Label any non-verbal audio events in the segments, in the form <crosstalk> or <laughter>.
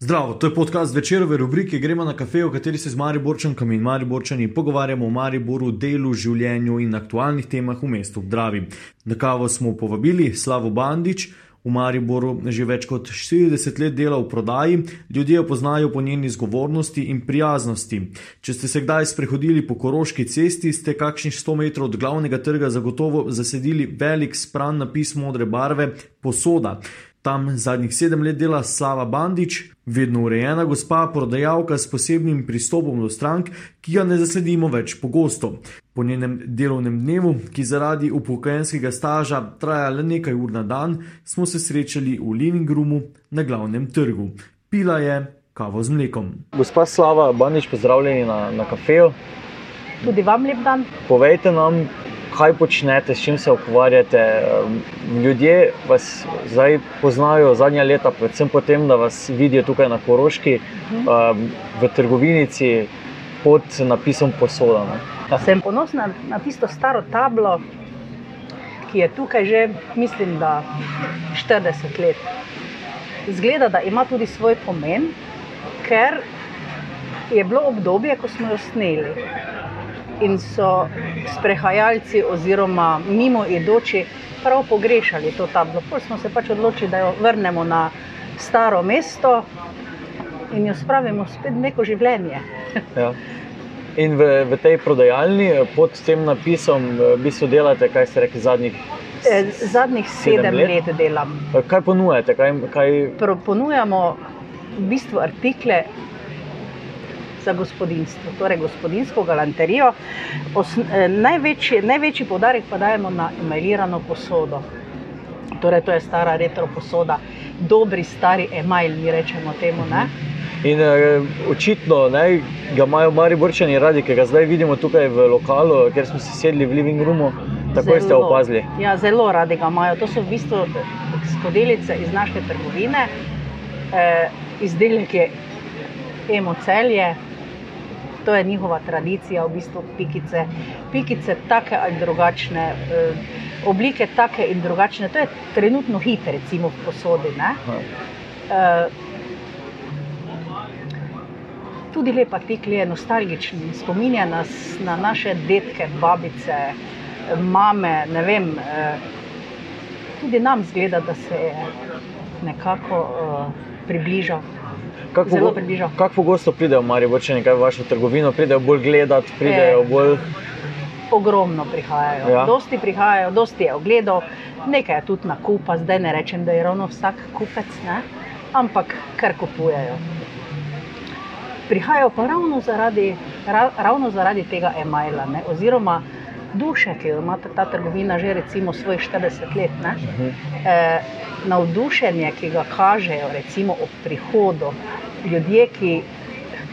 Zdravo, to je podcast večerove rubrike Gremo na kafe, v kateri se z Mariborčankami in Mariborčani pogovarjamo o Mariboru, delu, življenju in aktualnih temah v mestu Dravi. Na kavo smo povabili Slavo Bandič. V Mariboru že več kot 40 let dela v prodaji, ljudje jo poznajo po njeni zgovornosti in prijaznosti. Če ste se kdaj sprehodili po Koroški cesti, ste kakšnih 100 metrov od glavnega trga zagotovo zasedili velik spran napis modre barve Posoda. Tam zadnjih sedem let dela Slava Bandič, vedno urejena gospa, prodajalka s posebnim pristopom do strank, ki ga ne zasledimo več pogosto. Po njenem delovnem dnevu, ki zaradi upokojenskega staža traja le nekaj ur na dan, smo se srečali v Living Roomu na glavnem trgu. Pila je kavo z mlekom. Gospa Slava Bandič, pozdravljeni na, na kafeju. Tudi vam lep dan. Povejte nam, kaj počnete, s čim se ukvarjate. Ljudje vas zdaj poznajo zadnja leta, predvsem potem, da vas vidijo tukaj na Koroški, v trgovinici pod napisom Posoda. Ne? Sem ponosna na tisto staro tablo, ki je tukaj že, mislim, da 40 let. Zgleda, da ima tudi svoj pomen, ker je bilo obdobje, ko smo jo sneli in so sprehajalci oziroma mimo idoči prav pogrešali to tablo. Potem smo se pač odločili, da jo vrnemo na staro mesto in jo spravimo spet v neko življenje. Ja. In v, v tej prodajalni pod tem napisom, v bistvu delate, kaj ste rekli, zadnjih, Eh, Zadnjih sedem let, let delam. kaj ponujate? Kaj, kaj... Pro- Ponujamo v bistvu artikle za gospodinstvo, torej gospodinsko galanterijo. Osn, eh, največji, največji podarek pa dajemo na emajlirano posodo. Torej, to je stara retro posoda, dobri stari emajl, mi rečemo temu. Ne? In eh, očitno ne, ga imajo Mariborčani radi, ki ga zdaj vidimo tukaj v lokalu, kjer smo si sedli v living roomu. Takoj ste Zelo. opazili. Ja, zelo radi ga imajo. To so v bistvu skodelice iz naše trgovine, eh, izdelek je emocelje. To je njihova tradicija, v bistvu pikice. Pikice, take ali drugačne, eh, oblike, take in drugačne. To je trenutno hit, recimo v posodi. Ne? Eh, tudi lep artikel je nostalgičen, spominja nas na naše detke, babice, mame. Ne vem, eh, tudi nam zgleda, da se je nekako eh, približal. Kako pogo-. Kako pogosto pridejo Mariborčani v vašo trgovino, pridejo bolj gledati, pridejo Eh. bolj. Ogromno prihajajo, Ja. dosti prihajajo, dosti je ogledov, nekaj je tudi nakupa, zdaj ne rečem, da je ravno vsak kupec, ne? ampak kar kupujejo. Prihajajo pa ravno zaradi, ra, ravno zaradi tega emajla, ne? oziroma duše, ki jo ima ta, trgovina že recimo svoj 40 let. Ne? E, navdušenje, ki ga kažejo recimo ob prihodu ljudje, ki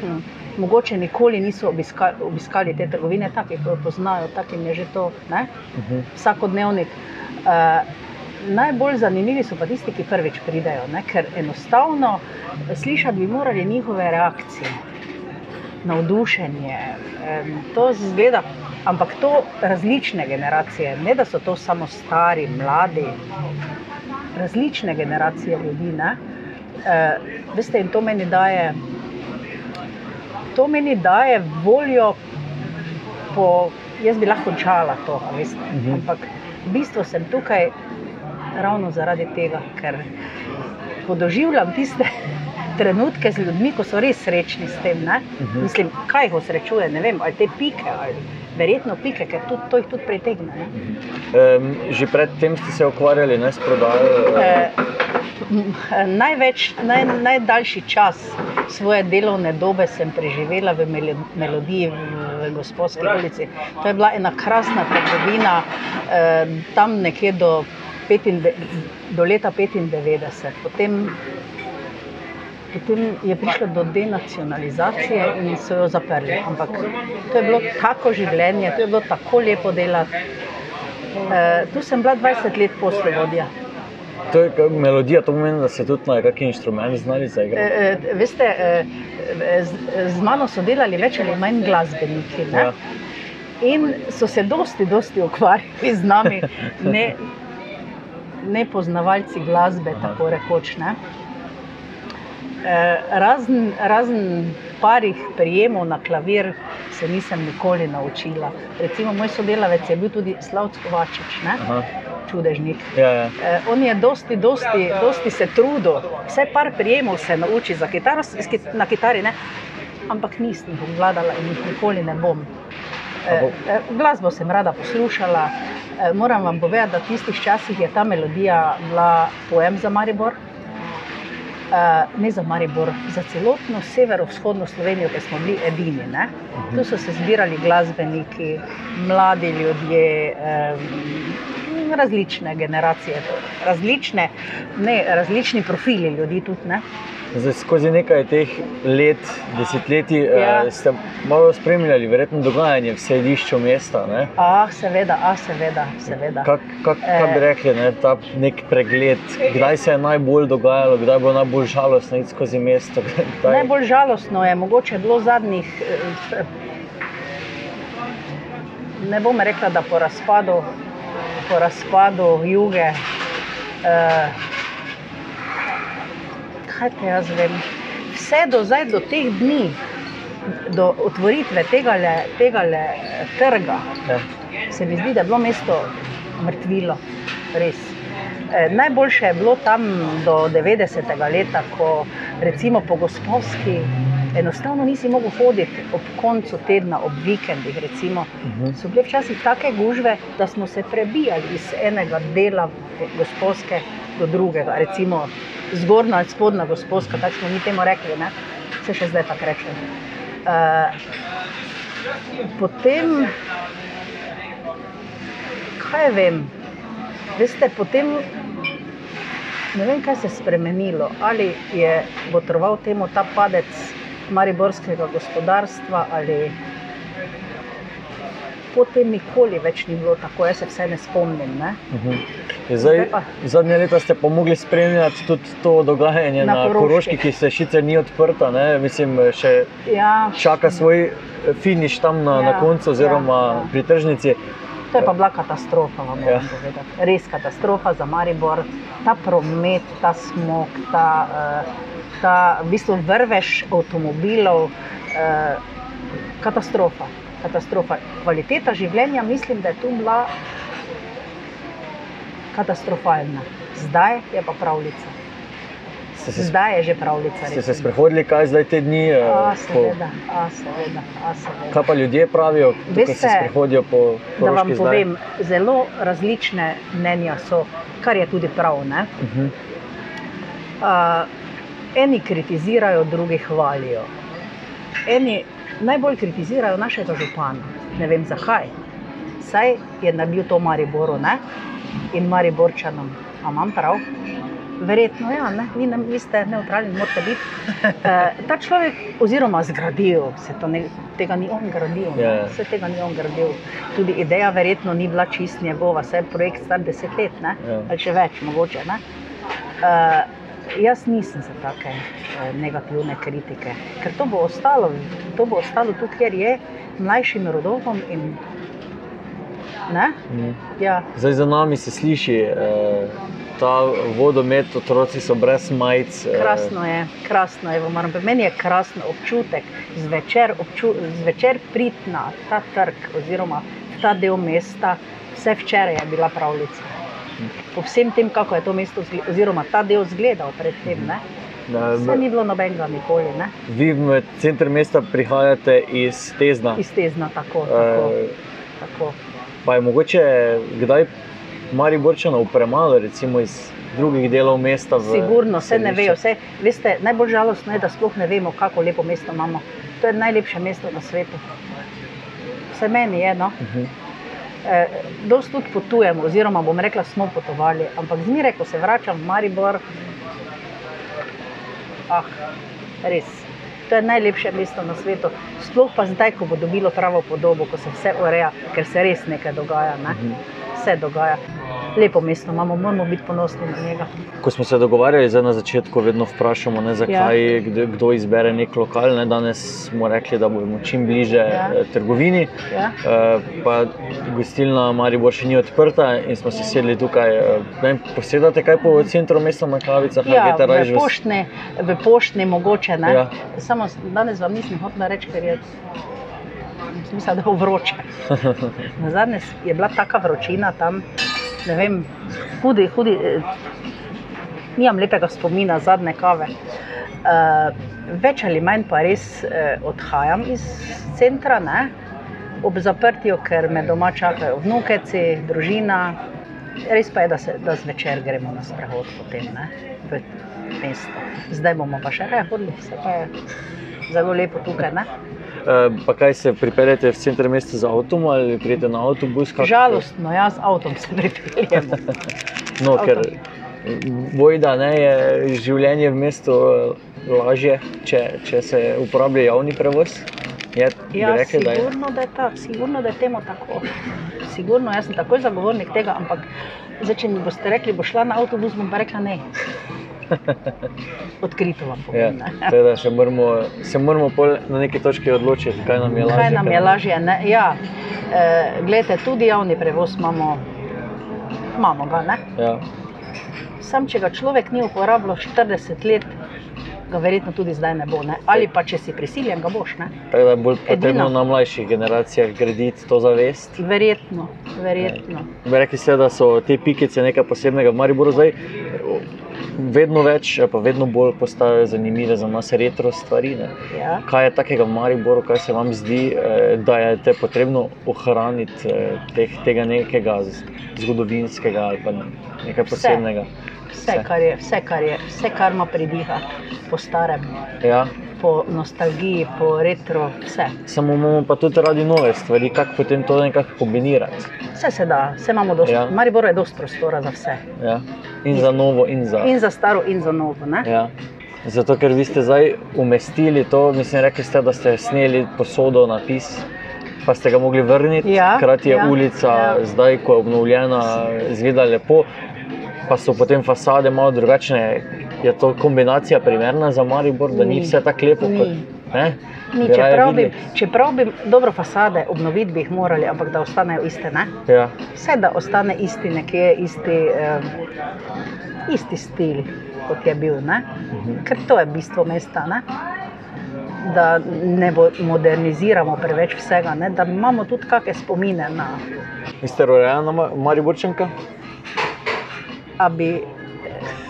hm, mogoče nikoli niso obiskali, obiskali te trgovine, taki, ki jo poznajo, takim je že to ne? vsakodnevnik. E, najbolj zanimivi so pa tisti, ki prvič pridejo, ne? ker enostavno slišati bi morali njihove reakcije. Navdušenje, em, to zgleda, ampak to različne generacije, ne da so to samo stari, mladi, različne generacije ljudi. Ne? E, veste, in to meni daje, to meni daje voljo po. Jaz bi lahko končala to, veste, Mhm. ampak v bistvu sem tukaj ravno zaradi tega, ker podoživljam tiste <laughs> trenutke z ljudmi, ko so res srečni s tem. Ne? Mhm. Mislim, kaj jih osrečuje, ne vem, ali te pike, ali verjetno pike, ker tudi, to jih tudi pritegne. Ne? Um, že predtem ste se ukvarjali ne, s prodajo. M, največ, naj, najdaljši čas svoje delovne dobe sem preživela v melo- melodiji v, Gospodski ulici. To je bila ena krasna trgovina, eh, tam nekje do, 95 do leta 95. Potem, potem je prišlo do denacionalizacije in so jo zaprli. Ampak to je bilo tako življenje, to je bilo tako lepo delati. Eh, tu sem bila 20 let poslovodja. To je melodija, to pomeni, da ste tudi na kakšen inštrument znali zaigrati. E, e, veste, e, z, z mano so delali več ali manj glasbeniki. Ne? Ja. In so se dosti, dosti ukvarjali z nami, <laughs> ne, ne poznavalci glasbe, tako rekoč. Ne? Eh, razen, razen parih prijemov na klavir se nisem nikoli naučila. Recimo, moj sodelavec je bil tudi Slavko Kovačič, čudežnik. Ja, ja. Eh, on je dosti, dosti, dosti se trudil, vse par prijemov se nauči za kitaro, na kitari, ne? ampak nisem jih obvladala in jih nikoli ne bom. Eh, Glasbo sem rada poslušala. Eh, Moram vam povedati, da v tistih časih je ta melodija bila poem za Maribor. Eh, Ne za Maribor, za celotno severovzhodno Slovenijo, ker smo bili edini. Ne? Tu so se zbirali glasbeniki, mladi ljudje, različne generacije, različne, ne, različni profili ljudi tudi. Ne? Zdaj, skozi nekaj teh let, desetletij ja. Ja. ste malo spremljali, verjetno dogajanje v središču mesta. Ne? Ah, seveda, ah, seveda, seveda. Kak, kak, kaj bi Eh. rekli, ne, ta nek pregled, kdaj se je najbolj dogajalo, kdaj bilo najbolj žalostno iti skozi mesto? <laughs> Kdaj... Najbolj žalostno je mogoče bilo zadnjih, eh, ne bom rekla, da po razpadu, po razpadu juge. Eh, kaj te jaz vem? Vse do zdaj, do teh dni, do otvoritve tega trga, Ja. se mi zdi, da je bilo mesto mrtvilo, res. E, najboljše je bilo tam do 90. leta, ko recimo po gospodski enostavno nisi mogel hoditi ob koncu tedna, ob vikendih. Recimo. Mhm. So bile včasih take gužve, da smo se prebijali iz enega dela gospodske do drugega, recimo zgornja ali spodnja gospodska, tako smo mi temu rekli, ne? se še zdaj tako reče. Uh, potem, kaj vem, veste, potem ne vem, kaj se je spremenilo. Ali je botroval temu ta padec mariborskega gospodarstva, ali potem nikoli več ni bilo tako, jaz se vse ne spomnim. Ne? Mhm. Je Zdaj, Zdaj zadnje leta ste pa mogli spremljati tudi to dogajanje na, Na Koroški. Koroški, ki se sicer ni odprta, ne? mislim, še Ja, čaka svoj eh, finiš tam na, ja, na Ja, koncu, oziroma ja, ja, ja. pri tržnici. To je pa bila katastrofa, vam moram Ja. ja. povedati. Res katastrofa za Maribor, ta promet, ta smog, ta, uh, ta v bistvu vrvež avtomobilov, uh, katastrofa. katastrofa. Kvaliteta življenja, mislim, da je tu bila katastrofalna. Zdaj je pa pravljica. Ste se, Zdaj je že pravljica. ste se recimo. sprehodili kaj zdaj te dni? eh, A, po- seveda, a, seveda, a, seveda. Kaj pa ljudje pravijo, ko se sprehodijo po Da vam zdaj? povem, zelo različne mnenja so, kar je tudi prav. Ne? Uh, eni kritizirajo, drugi hvalijo. Eni najbolj kritizirajo našega župana. Ne vem zakaj. Saj je naredil to Mariboru ne? in Mariborčanom. A imam prav? Verjetno ja, ne? Vi, ne, vi ste neutralni, morate biti. Uh, <laughs> ta človek, oziroma zgradil, se ne, tega ni on gradil, Ja, ja. yeah. vse tega ni on gradil. Tudi ideja verjetno ni bila čist njegova, vse je projekt star deset let, ne? Ja. ali še več, mogoče. Ne? Uh, jaz nisem za take uh, negativne kritike, ker to bo ostalo, to bo ostalo tu, kjer je mlajšim rodovom. In? Mhm. Ja, Zdaj za nami se sliši eh, ta vodomet, otroci so brez majic. eh, krasno je, krasno je. Moram, povedati. meni je krasen občutek zvečer, obču, zvečer priti na ta trg oziroma ta del mesta. Vse včeraj je bila pravljica. Po vsem tem, kako je to mesto, oziroma ta del izgledal predtem. Ne? da, Vse ni bilo nobenega nikoli, ne? Vi v center mesta prihajate iz Tezna. iz tezna tako. tako, Eh, tako. pa je mogoče kdaj Mariborčanov premalo, recimo iz drugih delov mesta? Sigurno, vse ne vejo. Vse, veste, najbolj žalostno je, da sploh ne vemo, kako lepo mesto imamo. To je najlepše mesto na svetu. Vse meni je. No? Mhm. Eh, Dost tudi potujemo, oziroma bom rekla, smo potovali, ampak zmeraj, ko se vračam v Maribor, ah, res. To je najlepše mesto na svetu. Sploh pa zdaj, ko bo dobilo pravo podobo, ko se vse ureja, ker se res nekaj dogaja. Ne? Mhm. Vse dogaja. lepo mesto imamo, moramo biti ponosni na njega. Ko smo se dogovarjali, na začetku vedno vprašamo, ne, zakaj ja. kdo, kdo izbere nek lokal. Ne, danes smo rekli, da bomo čim bliže ja. Eh, trgovini. Ja. Uh, gostilna Maribor še ni odprta in smo se sedli tukaj. Ne, posedate kaj po centru mesta na kavicah? Ja, v, poštne, v poštni mogoče. Ja. Samo danes vam nisem hotel reči, ker je. Mislim, da je vroče. <laughs> Na zadnje je bila taka vročina tam, ne vem, hudi, hudi. Eh, nimam lepega spomina, zadnje kave. Uh, več ali manj pa res uh, odhajam iz centra, ne? ob zaprtju, ker me doma čakajo vnukeci, družina. Res pa je, da, se, da zvečer gremo na sprehod potem, ne? v mesto. Zdaj bomo pa še reje hodili, se pa je zelo lepo tukaj. Ne? Pa kaj se pripeljete v center mesta z avtom ali pridete na avtobus? Žalostno, jaz avtom se pripeljem. <laughs> no, ker bojda ne, je življenje v mestu eh, lažje, če, če se uporablja javni prevoz. Je, ja, rekli, sigurno, da je, da je tako, sigurno, da je temu tako. Sigurno, jaz sem takoj zagovornik tega, ampak zdaj, če mi boste rekli, bo šla na avtobus, bom pa rekla ne. <laughs> Odkrito vam povem. Ja, teda, moramo, se moramo na neki točki odločiti, kaj nam je lažje. Kaj nam je lažje ja. e, Glede, tudi javni prevoz imamo, imamo ga. Ja. Sam, če ga človek ni uporabljal 40 let, ga verjetno tudi zdaj ne bo. Ne? Ali pa če si prisiljen, ga boš. Tako da je bolj potrebno na mlajših generacijah graditi to zavest. Verjetno. verjetno. Rekli ste, da so te pikice nekaj posebnega v Mariboru zdaj vedno več, pa vedno bolj postajajo zanimive za nas retro stvari. Ja. Kaj je takega v Mariboru, kaj se vam zdi, eh, da je te potrebno ohraniti eh, teh, tega nekega zgodovinskega ali pa nekaj posebnega? Vse, vse, kar, je, vse, kar, je, vse kar ima pridiha po starem. Ja po nostalgiji, po retro, vse. Samo imamo pa tudi radi nove stvari, kako potem to nekako kombinirati. Vse se da, vse imamo dosti. Ja. Maribor je dosti prostora za vse. Ja. In za novo, in za, in za staro, in za novo. Ja. Zato, ker vi ste zdaj umestili to, mislim, rekli ste, da ste sneli posodo napis. Pa ste ga mogli vrniti, ja, hkrati je ja, ulica, ja. zdaj, ko je obnovljena, zgleda lepo, pa so potem fasade malo drugačne. Je to kombinacija primerna za Maribor, da ni, ni vse tako lepo? Ni. Kot, ni, čeprav, bi, čeprav bi dobro fasade obnoviti, bi jih morali, ampak da ostanejo iste. Ja. Vse da ostane isti, nekje isti, um, isti stil, kot je bil. Uh mhm. -huh. Ker to je bistvo mesta. Ne? Da ne moderniziramo preveč vsega, ne? da imamo tudi kakšne spomine. Na... Ste rojeni, Mariborčanka? A bi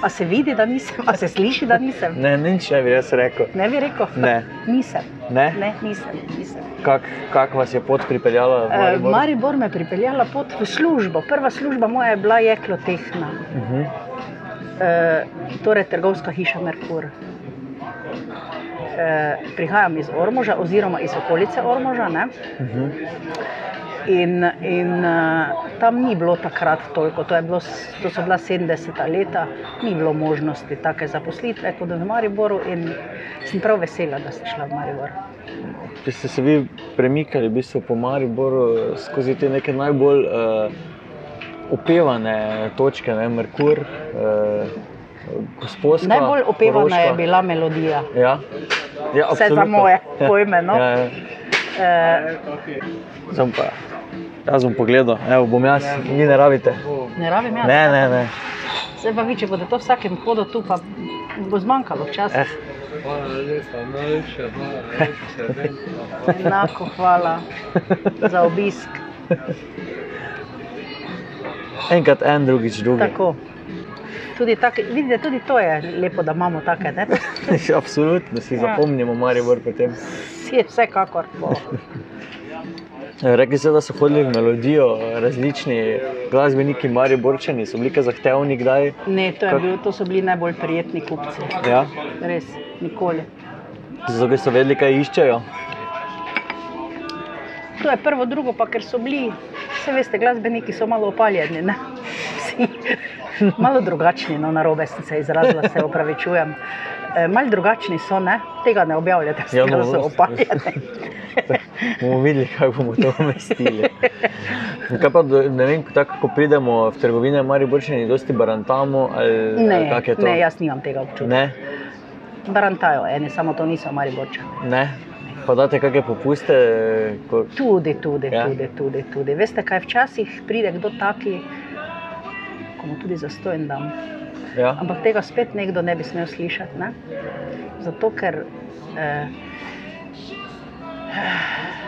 A se vidi, da nisem, a se sliši, da nisem. Ne, nič ne bi jaz rekel. Ne bi rekel, ne. nisem. Ne? Ne, nisem. nisem. Kak, kak vas je pot pripeljala? Maribor? Uh, Maribor me je pripeljala pot v službo. Prva služba moja je bila jeklotehna. Uh -huh. uh, torej, trgovska hiša Merkur. Uh, prihajam iz Ormoža, oziroma iz okolice Ormoža. Uh -huh. In, in uh, tam ni bilo takrat toliko, to, bilo, to so bila 70-ta leta, ni bilo možnosti take zaposlitve kot v Mariboru. In sem prav vesela, da sem šla v Maribor. Če ste se vi premikali v bistvu po Mariboru skozi te neke najbolj uh, opevane točke, ne Merkur. Uh, Gospodska, Najbolj opevana poroška. je bila melodija. Ja. Ja, Vse za moje <laughs> pojme. No? Ja, ja. E, pa, Jaz bom pogledal, Evo, bom jaz, vi ne rabite. Ne rabim jaz. Ne, ne, ne. Zdaj pa vi, če boste to vsakem hodu tu, pa bo zmanjkalo časa. Eh. Enako hvala za obisk. Enkrat en, drugič drugi. Tako. Tudi tak, vidite, tudi to je lepo, da imamo take. <laughs> Absolutno si ja. zapomnimo, Maribor potem. Si je vsekakor. Rekli ste, da so hodili v melodijo, različni glasbeniki, mari borčani, so bili zahtevni kdaj? Ne, to, bil, to so bili najbolj prijetni kupci. Ja? Res, nikoli. Zato, so vedeli, kaj iščejo. To je prvo, drugo pa, ker so bili, vse veste, glasbeniki so malo opaljeni. malo drugačni, no, na robe sem se izrazila, se opravičujem. E, malo drugačni so, ne? tega ne objavljate, da ja, no, so opaljeni. <laughs> bomo videli, kako bomo to umestili. Kaj pa, ne vem, tako, ko pridemo v trgovine, ali borčeni, dosti barantamo? Ali, Ne, ali kak je to? ne, jaz nimam tega občutka. Ne, Barantajo, eni samo to niso mari borčani. ne. Pa date kakšne popuste? Ko... Tudi, tudi, Ja. tudi, tudi, tudi. Veste, kaj včasih pride kdo taki, ko mu tudi zastojen dam. Ja. Ampak tega spet nekdo ne bi smel slišati. Ne? Zato, ker eh,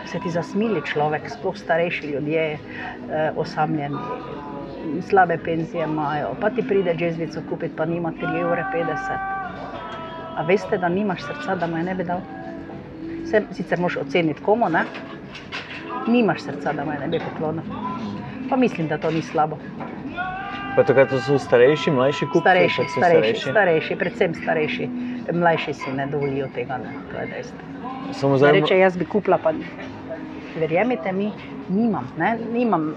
se ti zasmili človek, sploh starejši ljudje, eh, osamljeni, slabe penzije imajo. Pa ti pride džezvico kupiti, pa nima 3,50 evra. A veste, da nimaš srca, da mu je ne bi dal? Vse, sicer moš oceniti komu, ne? nimaš srca, da mu je ne bi poklonil. Pa mislim, da to ni slabo. Pa to, kaj to so starejši, mlajši kupci? Starejši, so starejši, starejši, predvsem starejši. Mlajši si ne dovolijo tega, ne. to je dejstvo. Samo Zdaj, reče, jaz bi kupila, pa verjemite mi, nimam, ne? nimam,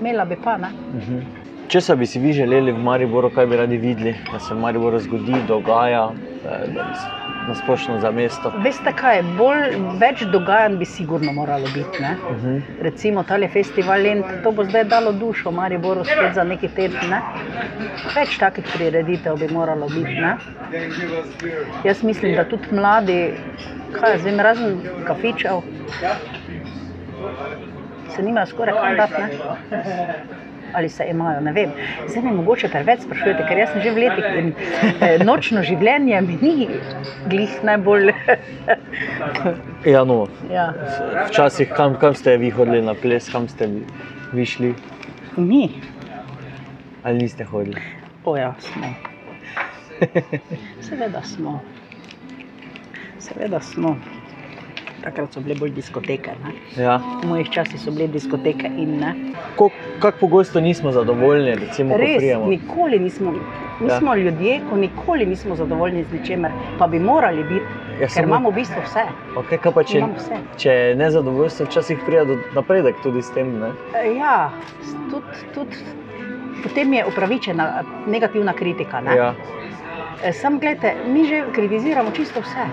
imela bi pa. Ne? Mhm. Če bi si vi želeli v Mariboru, kaj bi radi videli, da se v Mariboru zgodi, dogaja, da s- na splošno za mesto? Veste kaj, bolj, več dogajanj bi sigurno moralo biti. Ne? Mhm. Recimo tale festival Lent, to bo zdaj dalo dušo Mariboru spet za neki teden. Ne? Več takih prireditev bi moralo biti. Ne? Jaz mislim, da tudi mladi, kaj jaz vem, razen kafičev, se nimajo skoraj kam dati. Ali se imajo, ne vem. Zdaj me mogoče preveč sprašujete, ker jaz sem že v letih in eh, nočno življenje mi ni glih najbolj. <laughs> Ja, no, ja. včasih kam, kam ste vi hodili na ples, kam ste vi, vi šli Mi, ali niste hodili? o ja, smo. <laughs> Seveda smo. Seveda smo. Takrat so bile bolj diskoteke. Ne? Ja. V mojih časih so bile diskoteke in ne. Ko, kako pogosto nismo zadovoljni, recimo, ko Res, prijemo? nikoli nismo. Mi Ja. smo ljudje, ko nikoli nismo zadovoljni z ničemer, pa bi morali biti, Ja, ker samo- imamo v bistvu vse. Okay, pa če, vse. če nezadovoljstvo, včasih pride do napredek tudi s tem. Ne? E, Ja, tudi, tudi, potem je upravičena negativna kritika. Ne? Ja. E, Sam gledajte, mi že kritiziramo čisto vse.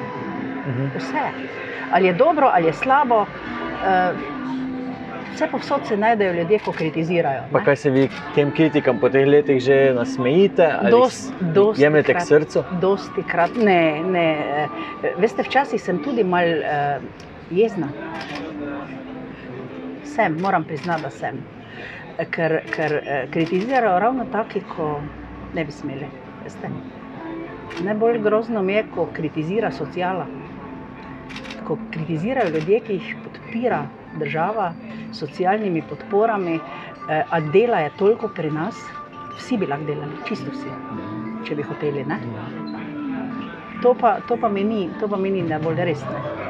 Mhm. vse. Ali je dobro, ali je slabo. eh, Vse povsod se najdejo ljudje, ko kritizirajo. Pa ne. kaj se vi tem kritikam po teh letih že nasmejite? ali Dos- s- dosti Jemljete k krat. srcu? Dosti krat, ne, ne. eh, Veste, včasih sem tudi mal uh, jezna. Sem, moram priznati, da sem. Ker, ker kritizirajo ravno taki, ko ne bi smeli. Veste? Najbolj grozno mi je, ko kritizira socijala. Ko kritizirajo ljudje, ki jih podpira država s socialnimi podporami, eh, a dela je toliko pri nas, vsi bi lahko delali, čisto vsi, če bi hoteli. Ne? To pa, to pa mi ni, to pa mi ni najbolj resno.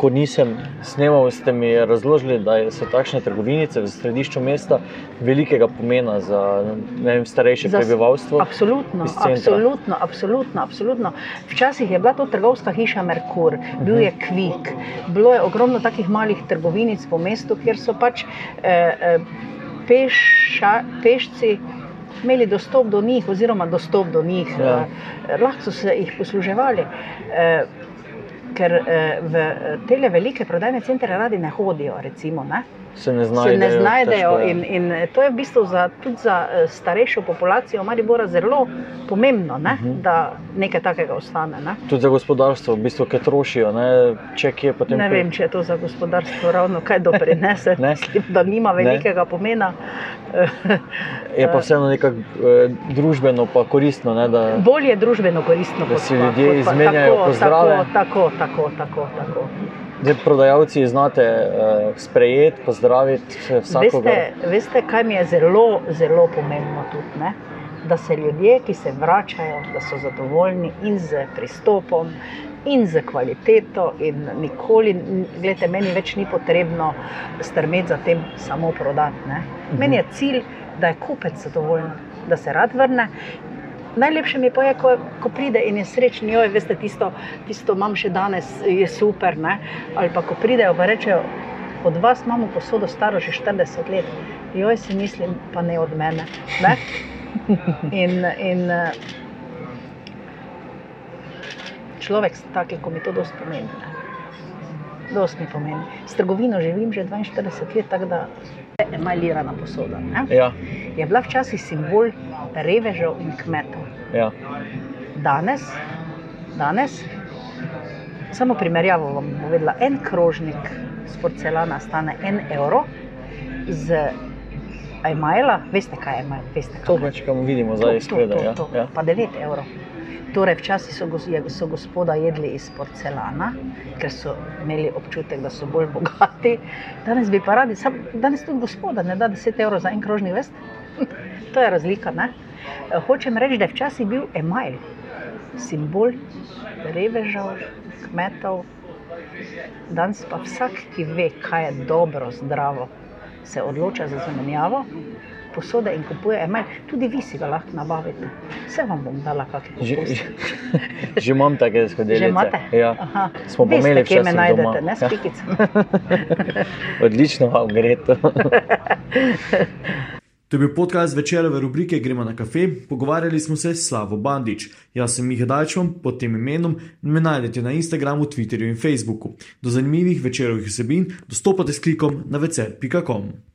Ko nisem snemal, ste mi razložili, da so takšne trgovinice v središču mesta velikega pomena za vem, starejše Za prebivalstvo. Absolutno, absolutno, absolutno, absolutno. Včasih je bila to trgovska hiša Merkur, bil je Kvik, bilo je ogromno takih malih trgovinic po mestu, kjer so pač eh, eh, peša, pešci. Imeli dostop do njih, oziroma dostop do njih, Ja. eh, lahko so se jih posluževali. Eh, ker eh, v te velike prodajne centre radi ne hodijo, recimo. Ne? Se ne se znajdejo. ne znajdejo. In, in to je v bistvu za, tudi za eh, starejšo populacijo Maribora zelo pomembno, ne? Mhm. da nekaj takega ostane. Ne? Tudi za gospodarstvo, v bistvu, ki trošijo, ne, če kje potem. Ne vem, če je to za gospodarstvo ravno kaj doprinese. <laughs> Ne. Mislim, da nima velikega pomena. Je pa vseeno nekako eh, družbeno, koristno. Ne, da, Bolje družbeno koristno, Da kot si ljudje pa- izmenjajo tako, pozdrave. Tako, tako, tako, tako. Zdaj, prodajalci znate uh, sprejeti, pozdraviti vsakogar. Veste, veste, kaj mi je zelo, zelo pomembno tudi? Ne? Da se ljudje, ki se vračajo, da so zadovoljni in z pristopom, in z kvaliteto, in nikoli, gledajte, meni več ni potrebno strmeti za tem samo prodati. Ne? Meni je cilj, da je kupec zadovoljen, da se rad vrne. Najlepše mi pa je, ko, ko pride in je srečen, joj, veste, tisto, tisto imam še danes, je super. Ne? Ali pa ko pridejo in rečejo, od vas imamo posodo staro že 40 let, joj si mislim, pa ne od mene. Ne? In, in človek taki, ko mi to dosti pomeni. ne. Dosti mi pomeni. S trgovino živim že 42 let, tako da emajlirana posoda. Ne? Ja, Je bila včasih simbol revežev in kmetov. ja. Danes, danes, samo primerjavo vam bom povedala, en krožnik s porcelana stane en evro, z emajla, veste kaj je emajl, veste To kaj je. večkrat vidimo zdaj izpredaj. Ja, ja. pa 9 evrov. Torej, včasih so, so gospoda jedli iz porcelana, ker so imeli občutek, da so bolj <laughs> bogati. Danes bi pa radi, sam, danes tudi gospoda ne da 10 evrov za en krožni vest. To je razlika. Ne? Hočem reči, da je včasih bil emajl, simbol revežev, kmetov. Danes pa vsak, ki ve, kaj je dobro, zdravo, se odloča za zamenjavo posode in kupuje emajl. Tudi vi si ga lahko nabavite. Vse vam bom dala, kakšne Že, posode. že, <laughs> že imam take skodelice. Že imate? Ja. Aha. Smo pa imeli včasih najdete, doma. ne s Ja. pikicami. <laughs> Odlično vam gre to. <laughs> To je bil podcast večerove rubrike Gremo na kafe. Pogovarjali smo se s Slavo Bandič. Jaz sem Miha Dajčom, pod tem imenom me najdete na Instagramu, Twitterju in Facebooku. Do zanimivih večerovih vsebin dostopate s klikom na večer.com.